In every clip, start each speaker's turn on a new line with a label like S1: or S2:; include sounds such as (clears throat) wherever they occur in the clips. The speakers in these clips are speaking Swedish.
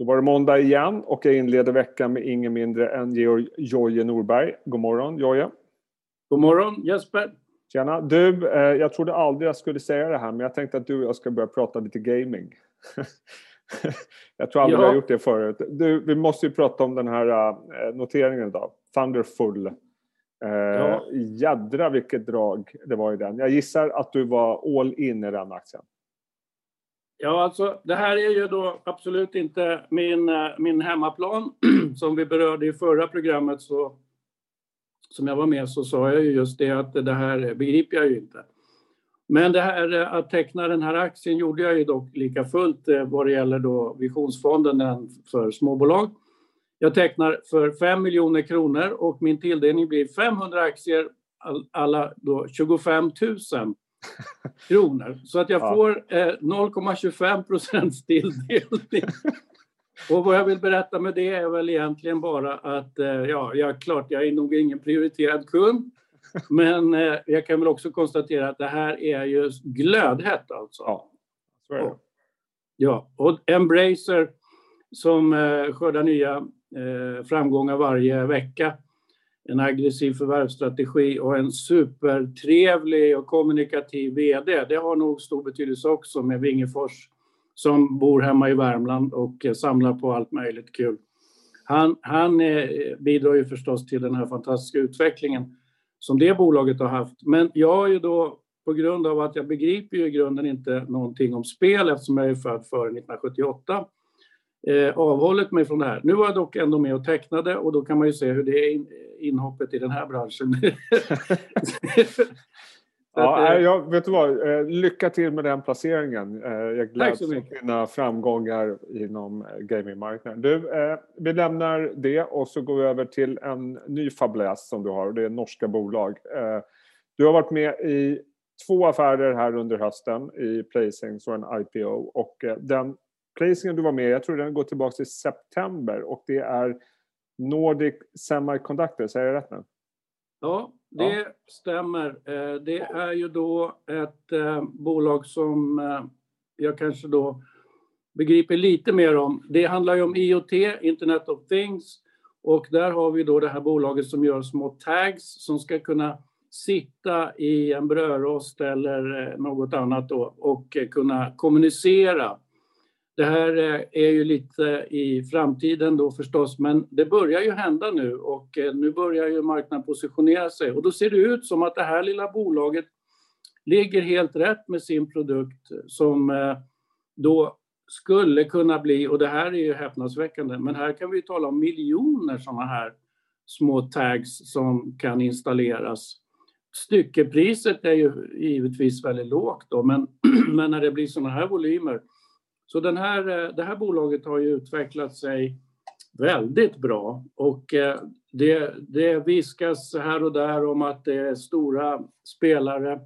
S1: Då var det måndag igen och jag inleder veckan med ingen mindre än Georg Jojje Norberg. God morgon Jojje.
S2: God morgon Jesper.
S1: Tjena. Du, eh, jag trodde aldrig jag skulle säga det här men jag tänkte att du och jag ska börja prata lite gaming. (laughs) jag tror aldrig ja. vi har gjort det förut. Du, vi måste ju prata om den här uh, noteringen idag. Thunderfull. Uh, ja. Jädra vilket drag det var i den. Jag gissar att du var all in i den aktien.
S2: Ja, alltså det här är ju då absolut inte min, eh, min hemmaplan. (clears throat) Som vi berörde i förra programmet så, som jag var med så sa jag ju just det att det här begriper jag ju inte. Men det här eh, att teckna den här aktien gjorde jag ju dock lika fullt eh, vad det gäller då visionsfonden för småbolag. Jag tecknar för 5 miljoner kronor och min tilldelning blir 500 aktier alla då 25 000 kronor. Så att jag ja. får eh, 0,25 procents tilldelning. Och vad jag vill berätta med det är väl egentligen bara att eh, ja, jag, klart, jag är nog ingen prioriterad kund. Men eh, jag kan väl också konstatera att det här är ju glödhett alltså. Ja, så är det. Och, ja, och Embracer som eh, skördar nya eh, framgångar varje vecka en aggressiv förvärvsstrategi och en supertrevlig och kommunikativ VD. Det har nog stor betydelse också med Wingefors som bor hemma i Värmland och eh, samlar på allt möjligt kul. Han, han eh, bidrar ju förstås till den här fantastiska utvecklingen som det bolaget har haft. Men jag har ju då på grund av att jag begriper ju i grunden inte någonting om spel eftersom jag är född före 1978 eh, avhållit mig från det här. Nu var jag dock ändå med och tecknade och då kan man ju se hur det är in, inhoppet i den här branschen. (laughs)
S1: ja, eh, jag, vet du vad, eh, lycka till med den placeringen. Jag gläds åt dina framgångar inom gamingmarknaden. Du, vi lämnar det och så går vi över till en ny fabläs som du har och det är norska bolag. Du har varit med i två affärer här under hösten i placings och en IPO och den placingen du var med jag tror den går tillbaka till september och det är Nordic Semiconductor, säger jag rätt nu?
S2: Ja, det ja. stämmer. Eh, det är ju då ett eh, bolag som eh, jag kanske då begriper lite mer om. Det handlar ju om IoT, Internet of Things, och där har vi då det här bolaget som gör små tags som ska kunna sitta i en brödrost eller något annat då och kunna kommunicera det här eh, är ju lite i framtiden då förstås, men det börjar ju hända nu och eh, nu börjar ju marknaden positionera sig och då ser det ut som att det här lilla bolaget ligger helt rätt med sin produkt som eh, då skulle kunna bli, och det här är ju häpnadsväckande, men här kan vi tala om miljoner sådana här små tags som kan installeras. Styckepriset är ju givetvis väldigt lågt då, men, (clears throat) men när det blir sådana här volymer så den här, eh, det här bolaget har ju utvecklat sig väldigt bra och eh, det, det viskas här och där om att det är stora spelare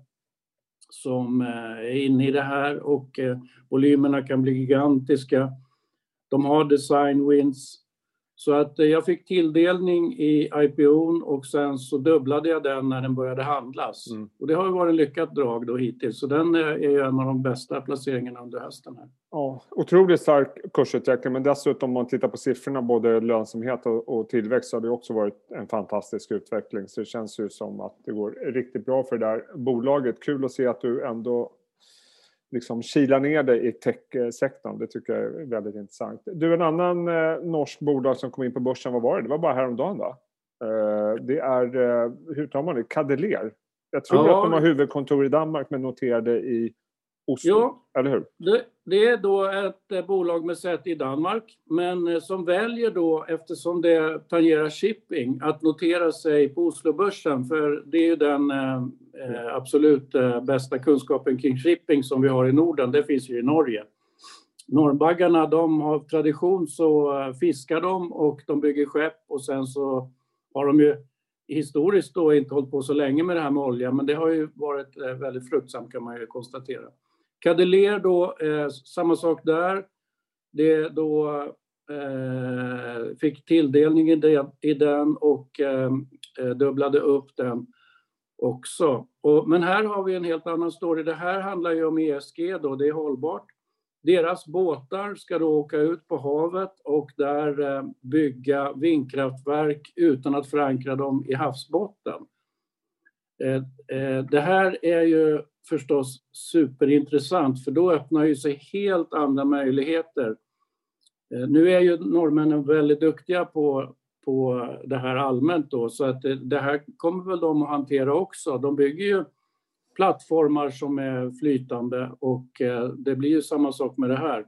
S2: som eh, är inne i det här och volymerna kan bli gigantiska. De har design wins så att eh, jag fick tilldelning i IPO och sen så dubblade jag den när den började handlas. Mm. Och det har varit en lyckat drag då hittills. Så den eh, är ju en av de bästa placeringarna under hösten. Här.
S1: Ja, otroligt stark kursutveckling men dessutom om man tittar på siffrorna både lönsamhet och, och tillväxt så har det också varit en fantastisk utveckling. Så det känns ju som att det går riktigt bra för det där bolaget. Kul att se att du ändå liksom kila ner dig i techsektorn. Det tycker jag är väldigt intressant. Du, en annan eh, norsk bolag som kom in på börsen, vad var det? Det var bara häromdagen va? Eh, det är, eh, hur tar man det? Cadeler. Jag tror ja. att de har huvudkontor i Danmark men noterade i Oslo, ja, eller hur?
S2: Det, det, är då ett eh, bolag med säte i Danmark, men eh, som väljer då, eftersom det tangerar shipping, att notera sig på Oslobörsen, för det är ju den eh, absolut eh, bästa kunskapen kring shipping som vi har i Norden, det finns ju i Norge. Norrbaggarna, de har tradition så eh, fiskar de och de bygger skepp och sen så har de ju historiskt då inte hållit på så länge med det här med olja, men det har ju varit eh, väldigt fruktsamt kan man ju konstatera. Cadeler då, eh, samma sak där. Det då eh, fick tilldelning i, den och eh, eh dubblade upp den också. Och, men här har vi en helt annan story. Det här handlar ju om ESG då, det är hållbart. Deras båtar ska då åka ut på havet och där eh, bygga vindkraftverk utan att förankra dem i havsbotten. Eh, eh, det här är ju förstås superintressant för då öppnar ju sig helt andra möjligheter. Eh, nu är ju norrmännen väldigt duktiga på, på det här allmänt då så att det, det här kommer väl de att hantera också. De bygger ju plattformar som är flytande och eh, det blir ju samma sak med det här.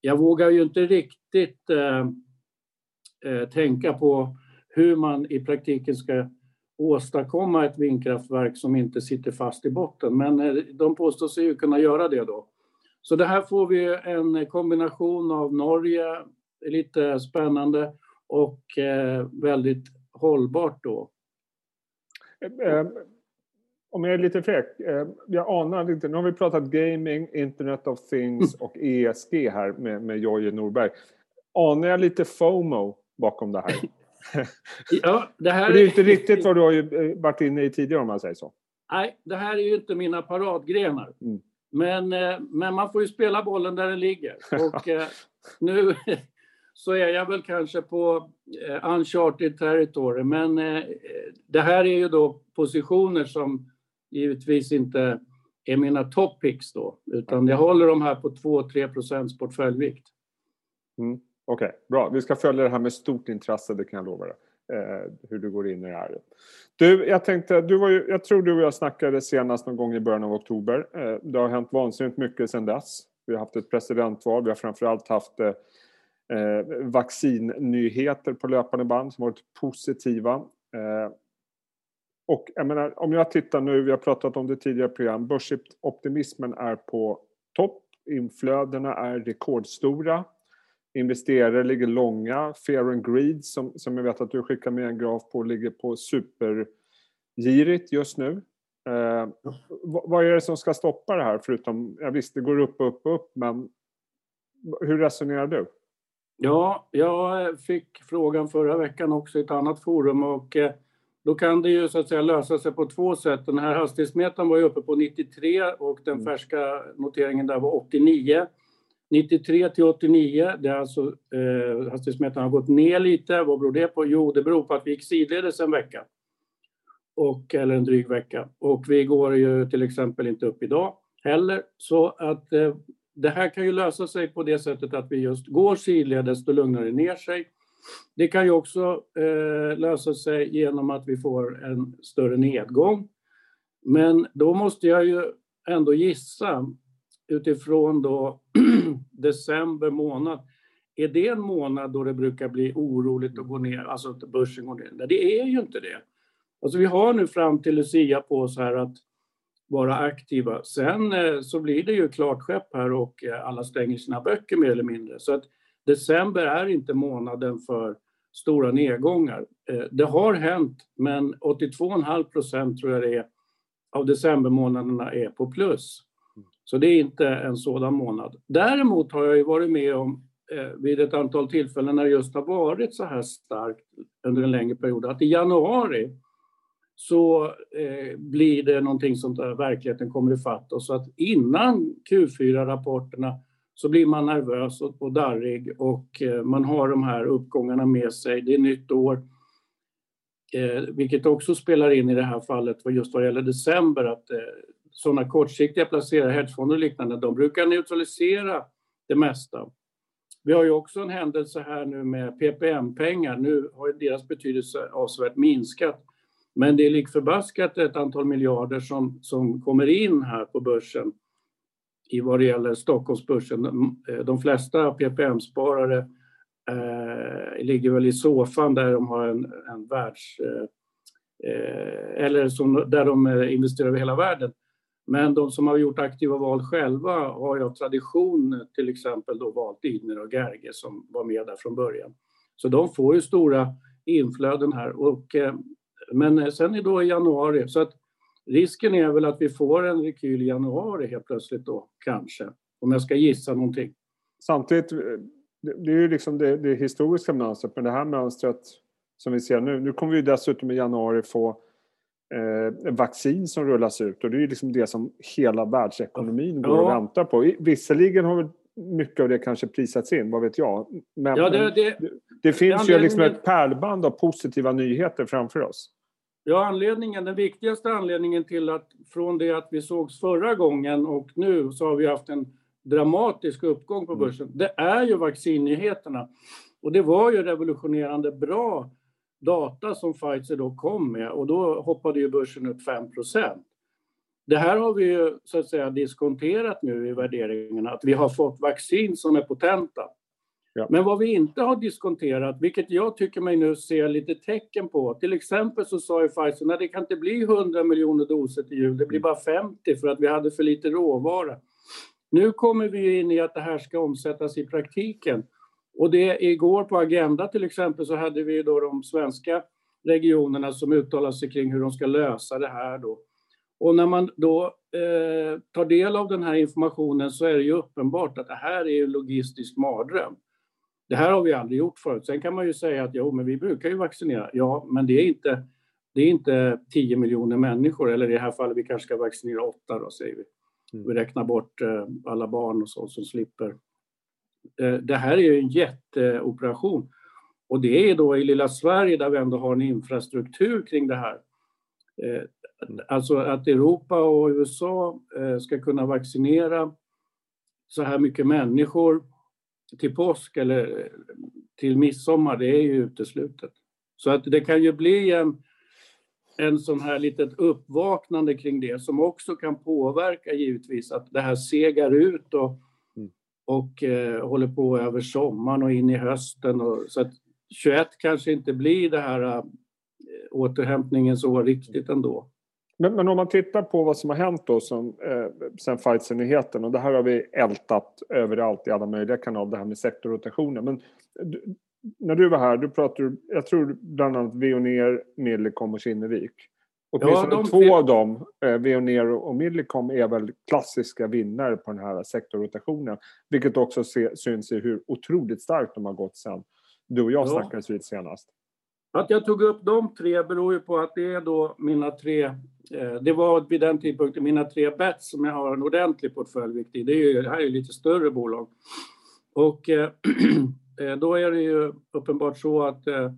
S2: Jag vågar ju inte riktigt eh, eh, tänka på hur man i praktiken ska åstadkomma ett vindkraftverk som inte sitter fast i botten, men eh, de påstår sig ju kunna göra det då. Så det här får vi en kombination av Norge, lite spännande, och eh, väldigt hållbart då.
S1: Eh, om jag är lite fräck, eh, jag anar inte, nu har vi pratat gaming, Internet of Things och ESG här med, med Jojje Norberg. Anar jag lite FOMO bakom det här? (laughs)
S2: ja, det här
S1: det är inte riktigt vad du har ju varit inne i tidigare om man säger så.
S2: Nej, det här är ju inte mina paradgrenar. Mm. Men, eh, men man får ju spela bollen där den ligger. (laughs) Och eh, nu så är jag väl kanske på eh, uncharted territory. Men eh, det här är ju då positioner som givetvis inte är mina top picks då, utan jag håller dem här på 2-3 procents portföljvikt.
S1: Mm. Okej, okay, bra. Vi ska följa det här med stort intresse, det kan jag lova dig. Eh, hur du går in i det här. Du, jag tänkte, du var ju, jag tror du och jag snackade senast någon gång i början av oktober. Eh, det har hänt vansinnigt mycket sedan dess. Vi har haft ett presidentval, vi har framförallt haft eh, eh vaccinnyheter på löpande band som varit positiva. Eh, och jag menar, om jag tittar nu, vi har pratat om det tidigare program, börsoptimismen är på topp. Inflödena är rekordstora. Investerare ligger långa. Fear and greed, som, som jag vet att du skickar med en graf på, ligger på supergirigt just nu. Eh, vad är det som ska stoppa det här? Förutom, jag visst, det går upp, upp, upp, men hur resonerar du?
S2: Ja, jag fick frågan förra veckan också i ett annat forum och eh, då kan det ju så att säga lösa sig på två sätt. Den här hastighetsmätaren var ju uppe på 93 och den mm. färska noteringen där var 89. 93 till 89, det är alltså eh, hastighetsmätaren har gått ner lite. Vad beror det på? Jo, det beror på att vi gick sidledes en vecka. Och, eller en dryg vecka. Och vi går ju till exempel inte upp idag heller. Så att eh, det här kan ju lösa sig på det sättet att vi just går sidledes, då lugnar det ner sig. Det kan ju också eh, lösa sig genom att vi får en större nedgång. Men då måste jag ju ändå gissa utifrån då (clears throat) december månad. Är det en månad då det brukar bli oroligt att gå ner, alltså att börsen går ner? Nej, det är ju inte det. Alltså vi har nu fram till Lucia på oss här att vara aktiva. Sen eh, så blir det ju klart skepp här och eh, alla stänger sina böcker mer eller mindre. Så att December är inte månaden för stora nedgångar. Eh, det har hänt, men 82,5 procent tror jag det är av decembermånaderna är på plus. Så det är inte en sådan månad. Däremot har jag ju varit med om vid ett antal tillfällen när det just har varit så här starkt under en längre period, att i januari så eh, blir det någonting som verkligheten kommer ifatt oss. Så att innan Q4-rapporterna så blir man nervös och darrig och eh, man har de här uppgångarna med sig. Det är nytt år. Eh, vilket också spelar in i det här fallet just vad gäller december att eh, sådana kortsiktiga placerare, hedgefonder och liknande, de brukar neutralisera det mesta. Vi har ju också en händelse här nu med PPM-pengar. Nu har deras betydelse avsevärt minskat. Men det är lik förbaskat ett antal miljarder som, som kommer in här på börsen i vad det gäller Stockholmsbörsen. De eh, flesta PPM-sparare eh, ligger väl i soffan där de har en, en världs... Eh, eh eller som, där de eh, investerar över hela världen. Men de som har gjort aktiva val själva har ju av tradition till exempel då valt Idner och Gerge som var med där från början. Så de får ju stora inflöden här. Och, eh, men sen är då i januari, så att Risken är väl att vi får en rekyl i januari helt plötsligt då, kanske. Om jag ska gissa någonting.
S1: Samtidigt, det är ju liksom det, det historiska mönstret, men det här mönstret som vi ser nu. Nu kommer vi dessutom i januari få eh, vaccin som rullas ut och det är ju liksom det som hela världsekonomin går ja. och väntar på. Visserligen har mycket av det kanske prisats in, vad vet jag. Men,
S2: Ja, det- det-
S1: det, det finns ju liksom ett pärlband av positiva nyheter framför oss.
S2: Ja, anledningen, den viktigaste anledningen till att från det att vi sågs förra gången och nu så har vi haft en dramatisk uppgång på börsen. Det är ju vaccinnyheterna. Och det var ju revolutionerande bra data som Pfizer då kom med och då hoppade ju börsen upp 5% Det här har vi ju så att säga diskonterat nu i värderingarna, att vi har fått vaccin som är potenta.
S1: Ja.
S2: Men vad vi inte har diskonterat, vilket jag tycker mig nu se lite tecken på, till exempel så sa ju Pfizer, att det kan inte bli 100 miljoner doser till jul, det blir bara 50 för att vi hade för lite råvara. Nu kommer vi in i att det här ska omsättas i praktiken. Och det igår på Agenda till exempel så hade vi då de svenska regionerna som uttalade sig kring hur de ska lösa det här då. Och när man då eh, tar del av den här informationen så är det ju uppenbart att det här är en logistisk mardröm. Det här har vi aldrig gjort förut. Sen kan man ju säga att jo, men vi brukar ju vaccinera. Ja, men det är inte, det är inte 10 miljoner människor, eller i det här fallet vi kanske ska vaccinera åtta då, säger vi.
S1: Mm.
S2: Vi räknar bort eh, alla barn och så som slipper. Eh, det här är ju en jätteoperation. Och det är då i lilla Sverige där vi ändå har en infrastruktur kring det här. Eh, alltså att Europa och USA ska kunna vaccinera så här mycket människor till påsk eller till midsommar, det är ju uteslutet. Så att det kan ju bli en, en sån här litet uppvaknande kring det som också kan påverka givetvis att det här segar ut och,
S1: Mm.
S2: och eh, håller på över sommaren och in i hösten. Och, så att 21 kanske inte blir det här eh, återhämtningens år riktigt ändå.
S1: Men, men om man tittar på vad som har hänt då som, eh, sen Pfizer-nyheten och det här har vi ältat överallt i alla möjliga kanaler, det här med sektorrotationen. Men du, när du var här, du pratade, jag tror bland annat Veoneer, Millicom och Kinnevik. Åtminstone
S2: de
S1: två av dem, eh, Veoneer och Millicom, är väl klassiska vinnare på den här sektorrotationen. Vilket också se, syns i hur otroligt starkt de har gått sen du och jag
S2: Ja.
S1: snackades vid senast.
S2: Att jag tog upp de tre beror ju på att det är då mina tre, eh, det var vid den tidpunkten mina tre bets som jag har en ordentlig portföljvikt i. Det, är ju, det här är ju lite större bolag. Och eh, (clears throat) eh då är det ju uppenbart så att eh,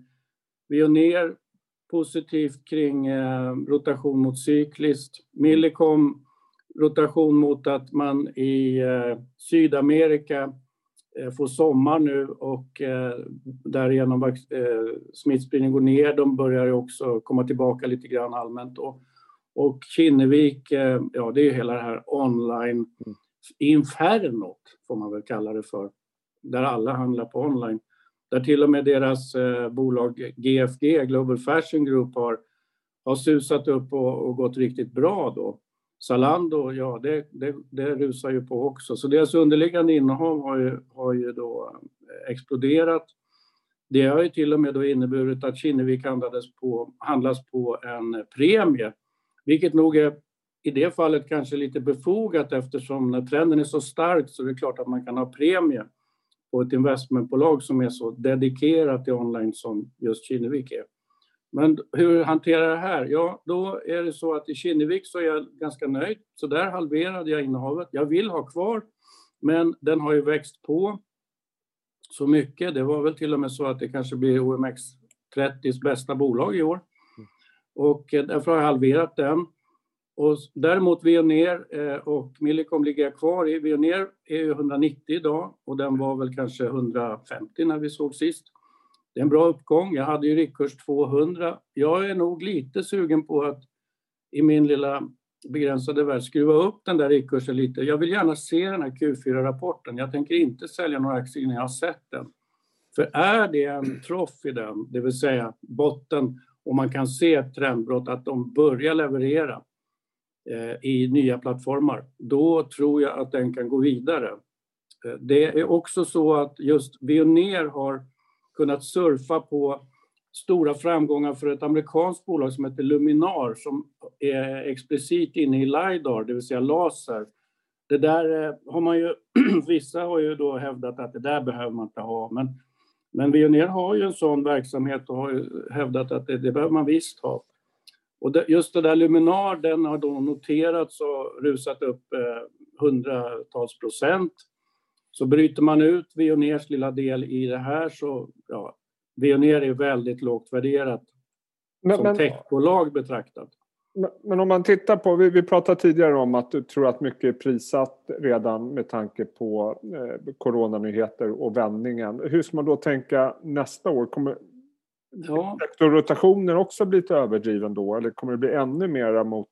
S2: vi är ner positivt kring eh, rotation mot cykliskt. Millicom rotation mot att man i eh, Sydamerika får sommar nu och eh, därigenom eh, smittspridningen går ner. De börjar också komma tillbaka lite grann allmänt. Och, och Kinnevik, eh, ja det är hela det här online infernot får man väl kalla det för. Där alla handlar på online. Där till och med deras eh, bolag GFG, Global Fashion Group, har, har susat upp och, och gått riktigt bra då. Zalando, ja det, det, det rusar ju på också. Så deras underliggande innehav har ju, har ju då eh, exploderat. Det har ju till och med då inneburit att Kinnevik handlades på, handlas på en premie, vilket nog är i det fallet kanske lite befogat eftersom när trenden är så stark så är det klart att man kan ha premie på ett investmentbolag som är så dedikerat till online som just Kinnevik är. Men hur hanterar jag det här? Ja, då är det så att i Kinnevik så är jag ganska nöjd. Så där halverade jag innehavet. Jag vill ha kvar, men den har ju växt på så mycket. Det var väl till och med så att det kanske blir OMX 30s bästa bolag i år. Och eh, därför har jag halverat den. Och däremot Veoneer eh, och Millicom ligger jag kvar i. Veoneer är ju 190 idag och den var väl kanske 150 när vi såg sist. Det är en bra uppgång. Jag hade ju riktkurs 200. Jag är nog lite sugen på att i min lilla begränsade värld skruva upp den där riktkursen lite. Jag vill gärna se den här Q4-rapporten. Jag tänker inte sälja några aktier innan jag har sett den. För är det en troff i den, det vill säga botten, och man kan se ett trendbrott, att de börjar leverera eh, i nya plattformar, då tror jag att den kan gå vidare. Eh, det är också så att just Veoneer har kunnat surfa på stora framgångar för ett amerikanskt bolag som heter Luminar som är explicit inne i LiDAR, det vill säga laser. Det där eh, har man ju, (clears throat) vissa har ju då hävdat att det där behöver man inte ha, men, men Veoneer har ju en sån verksamhet och har ju hävdat att det, det behöver man visst ha. Och det, just det där Luminar, den har då noterats och rusat upp eh, hundratals procent. Så bryter man ut Veoneers lilla del i det här så, ja, Veoner är väldigt lågt värderat men, som techbolag betraktat.
S1: Men, men, om man tittar på, vi, vi pratade tidigare om att du tror att mycket är prissatt redan med tanke på eh, coronanyheter och vändningen. Hur ska man då tänka nästa år? Kommer ja. sektorrotationen också bli lite överdriven då eller kommer det bli ännu mera mot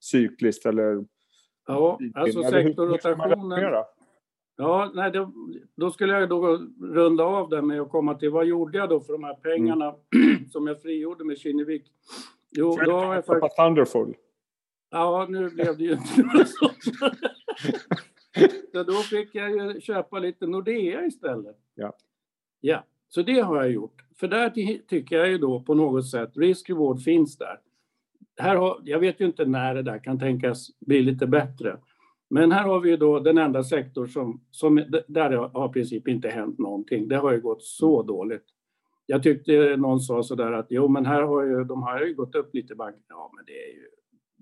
S1: cykliskt eller?
S2: Ja, alltså sektorrotationen. Ja, nej, då, då, skulle jag då runda av det med att komma till vad gjorde jag då för de här pengarna mm. (clears throat) som jag frigjorde med Kinnevik?
S1: Jo, då har jag faktiskt... Thunderful.
S2: Ja, nu (laughs) blev det ju inte så. så då fick jag ju köpa lite Nordea istället.
S1: Ja.
S2: Ja, så det har jag gjort. För där tycker jag ju då på något sätt, risk reward finns där. Här har, jag vet ju inte när det där kan tänkas bli lite bättre. Men här har vi då den enda sektor som, som där har i princip inte hänt någonting. Det har ju gått så dåligt. Jag tyckte någon sa sådär att jo, men här har ju, de har ju gått upp lite bank. Ja, men det är ju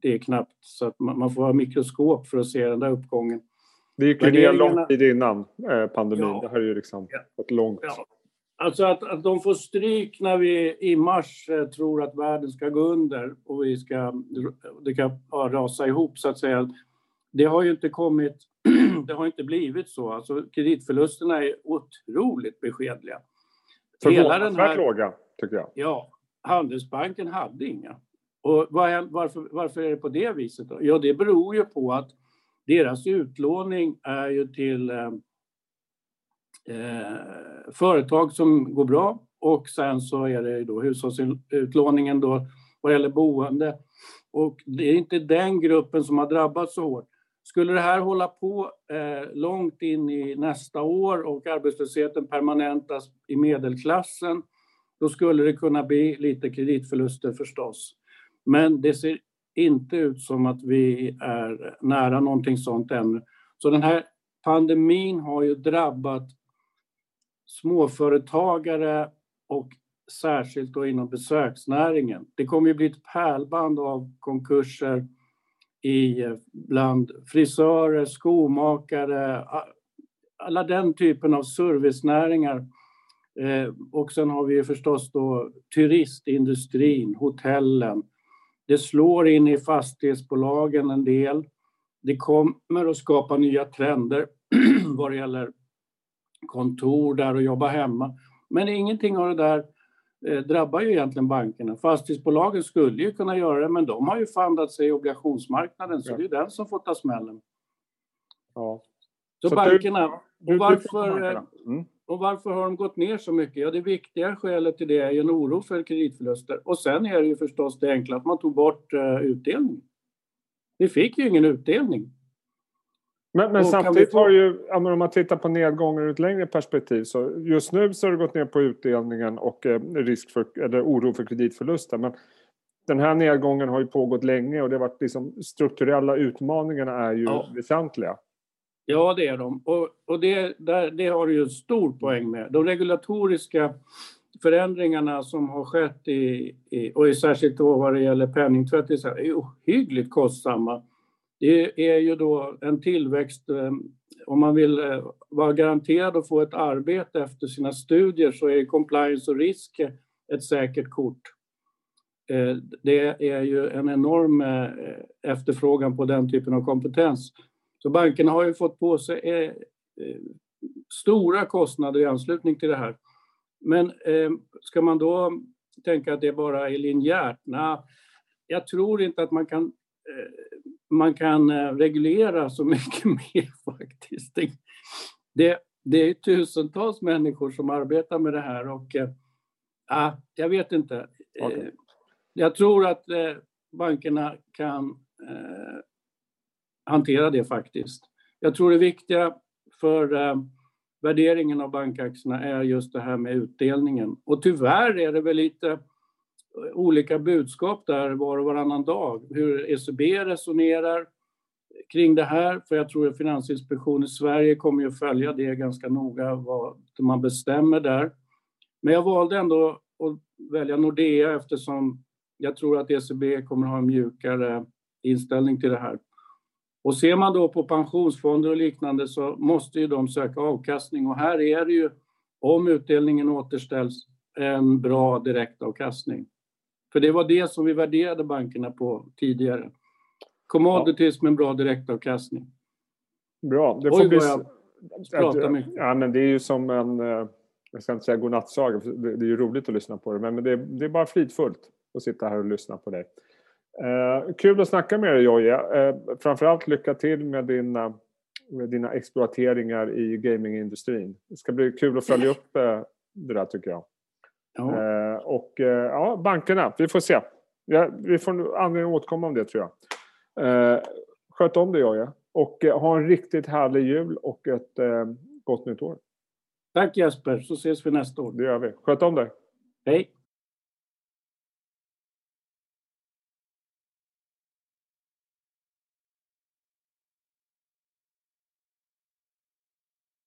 S2: det är knappt så att man, man får ha mikroskop för att se den där uppgången.
S1: Det gick ju ner lång tid innan eh, pandemin. Ja, det har ju liksom ja, långt. Ja.
S2: Alltså att, att de får stryk när vi i mars eh, tror att världen ska gå under och vi ska, det kan ja, rasa ihop så att säga. Det har ju inte kommit, (clears throat) det har inte blivit så. Alltså kreditförlusterna är otroligt beskedliga.
S1: Förvånansvärt låga, tycker jag.
S2: Ja, Handelsbanken hade inga. Och varför, varför är det på det viset? Då? Ja, det beror ju på att deras utlåning är ju till eh, eh företag som går bra och sen så är det då hushållsutlåningen då vad gäller boende. Och det är inte den gruppen som har drabbats så hårt. Skulle det här hålla på eh, långt in i nästa år och arbetslösheten permanentas i medelklassen, då skulle det kunna bli lite kreditförluster förstås. Men det ser inte ut som att vi är nära någonting sånt ännu. Så den här pandemin har ju drabbat småföretagare och särskilt då inom besöksnäringen. Det kommer ju bli ett pärlband av konkurser i bland frisörer, skomakare, alla den typen av servicenäringar. Eh, och sen har vi förstås då turistindustrin, hotellen. Det slår in i fastighetsbolagen en del. Det kommer att skapa nya trender (clears throat) vad det gäller kontor där och jobba hemma. Men ingenting av det där drabbar ju egentligen bankerna. Fastighetsbolagen skulle ju kunna göra det, men de har ju fandat sig i obligationsmarknaden, så ja. det är den som får ta smällen.
S1: Ja.
S2: Så, så bankerna, du, och, varför, eh, mm. och varför har de gått ner så mycket? Ja, det viktiga skälet till det är en oro för kreditförluster. Och sen är det ju förstås det enkla att man tog bort uh, utdelning. Vi fick ju ingen utdelning.
S1: Men, men samtidigt har ju, om man tittar på nedgången ur ett längre perspektiv så just nu så har det gått ner på utdelningen och eh, risk för, eller oro för kreditförluster. Men den här nedgången har ju pågått länge och det har varit liksom, strukturella utmaningarna är ju ja. väsentliga.
S2: Ja, det är de. Och, och det, där, det har du ju en stor poäng med. De regulatoriska förändringarna som har skett i, i och särskilt då vad det gäller penningtvätt är ohyggligt kostsamma. Det är ju då en tillväxt, eh, om man vill eh, vara garanterad att få ett arbete efter sina studier så är compliance och risk ett säkert kort. Eh, det är ju en enorm efterfrågan på den typen av kompetens. Så bankerna har ju fått på sig stora kostnader i anslutning till det här. Men ska man då tänka att det bara är linjärt? Nej, jag tror inte att man kan man kan eh, reglera så mycket (laughs) mer faktiskt. Det, det är tusentals människor som arbetar med det här och äh, jag vet inte. Okay. Jag tror att bankerna kan äh, hantera det faktiskt. Jag tror det viktiga för äh, värderingen av bankaktierna är just det här med utdelningen. Och tyvärr är det väl lite olika budskap där var och varannan dag. Hur ECB resonerar kring det här, för jag tror att Finansinspektionen i Sverige kommer att följa det ganska noga, vad man bestämmer där. Men jag valde ändå att välja Nordea eftersom jag tror att ECB kommer att ha en mjukare inställning till det här. Och ser man då på pensionsfonder och liknande så måste ju de söka avkastning och här är det ju, om utdelningen återställs, en bra direktavkastning. För det var det som vi värderade bankerna på tidigare. Commodities ja. med en bra direktavkastning.
S1: Bra. Det får Oj, bli... jag pratar mycket. Ja, men det är ju som en, eh, jag ska inte säga godnattsaga, det är ju roligt att lyssna på det, men det är, det är bara fridfullt att sitta här och lyssna på dig. Eh, kul att snacka med dig Jojje. Eh, framförallt lycka till med dina, med dina exploateringar i gamingindustrin. Det ska bli kul att följa upp eh, det där tycker jag. Ja. Eh, och eh, ja, bankerna, vi får se. Ja, vi får anledning att återkomma om det tror jag. Eh, sköt om dig Jojje. Och eh, ha en riktigt härlig jul och ett eh, gott nytt år.
S2: Tack Jesper, så ses vi nästa år.
S1: Det gör vi. Sköt om dig.
S2: Hej.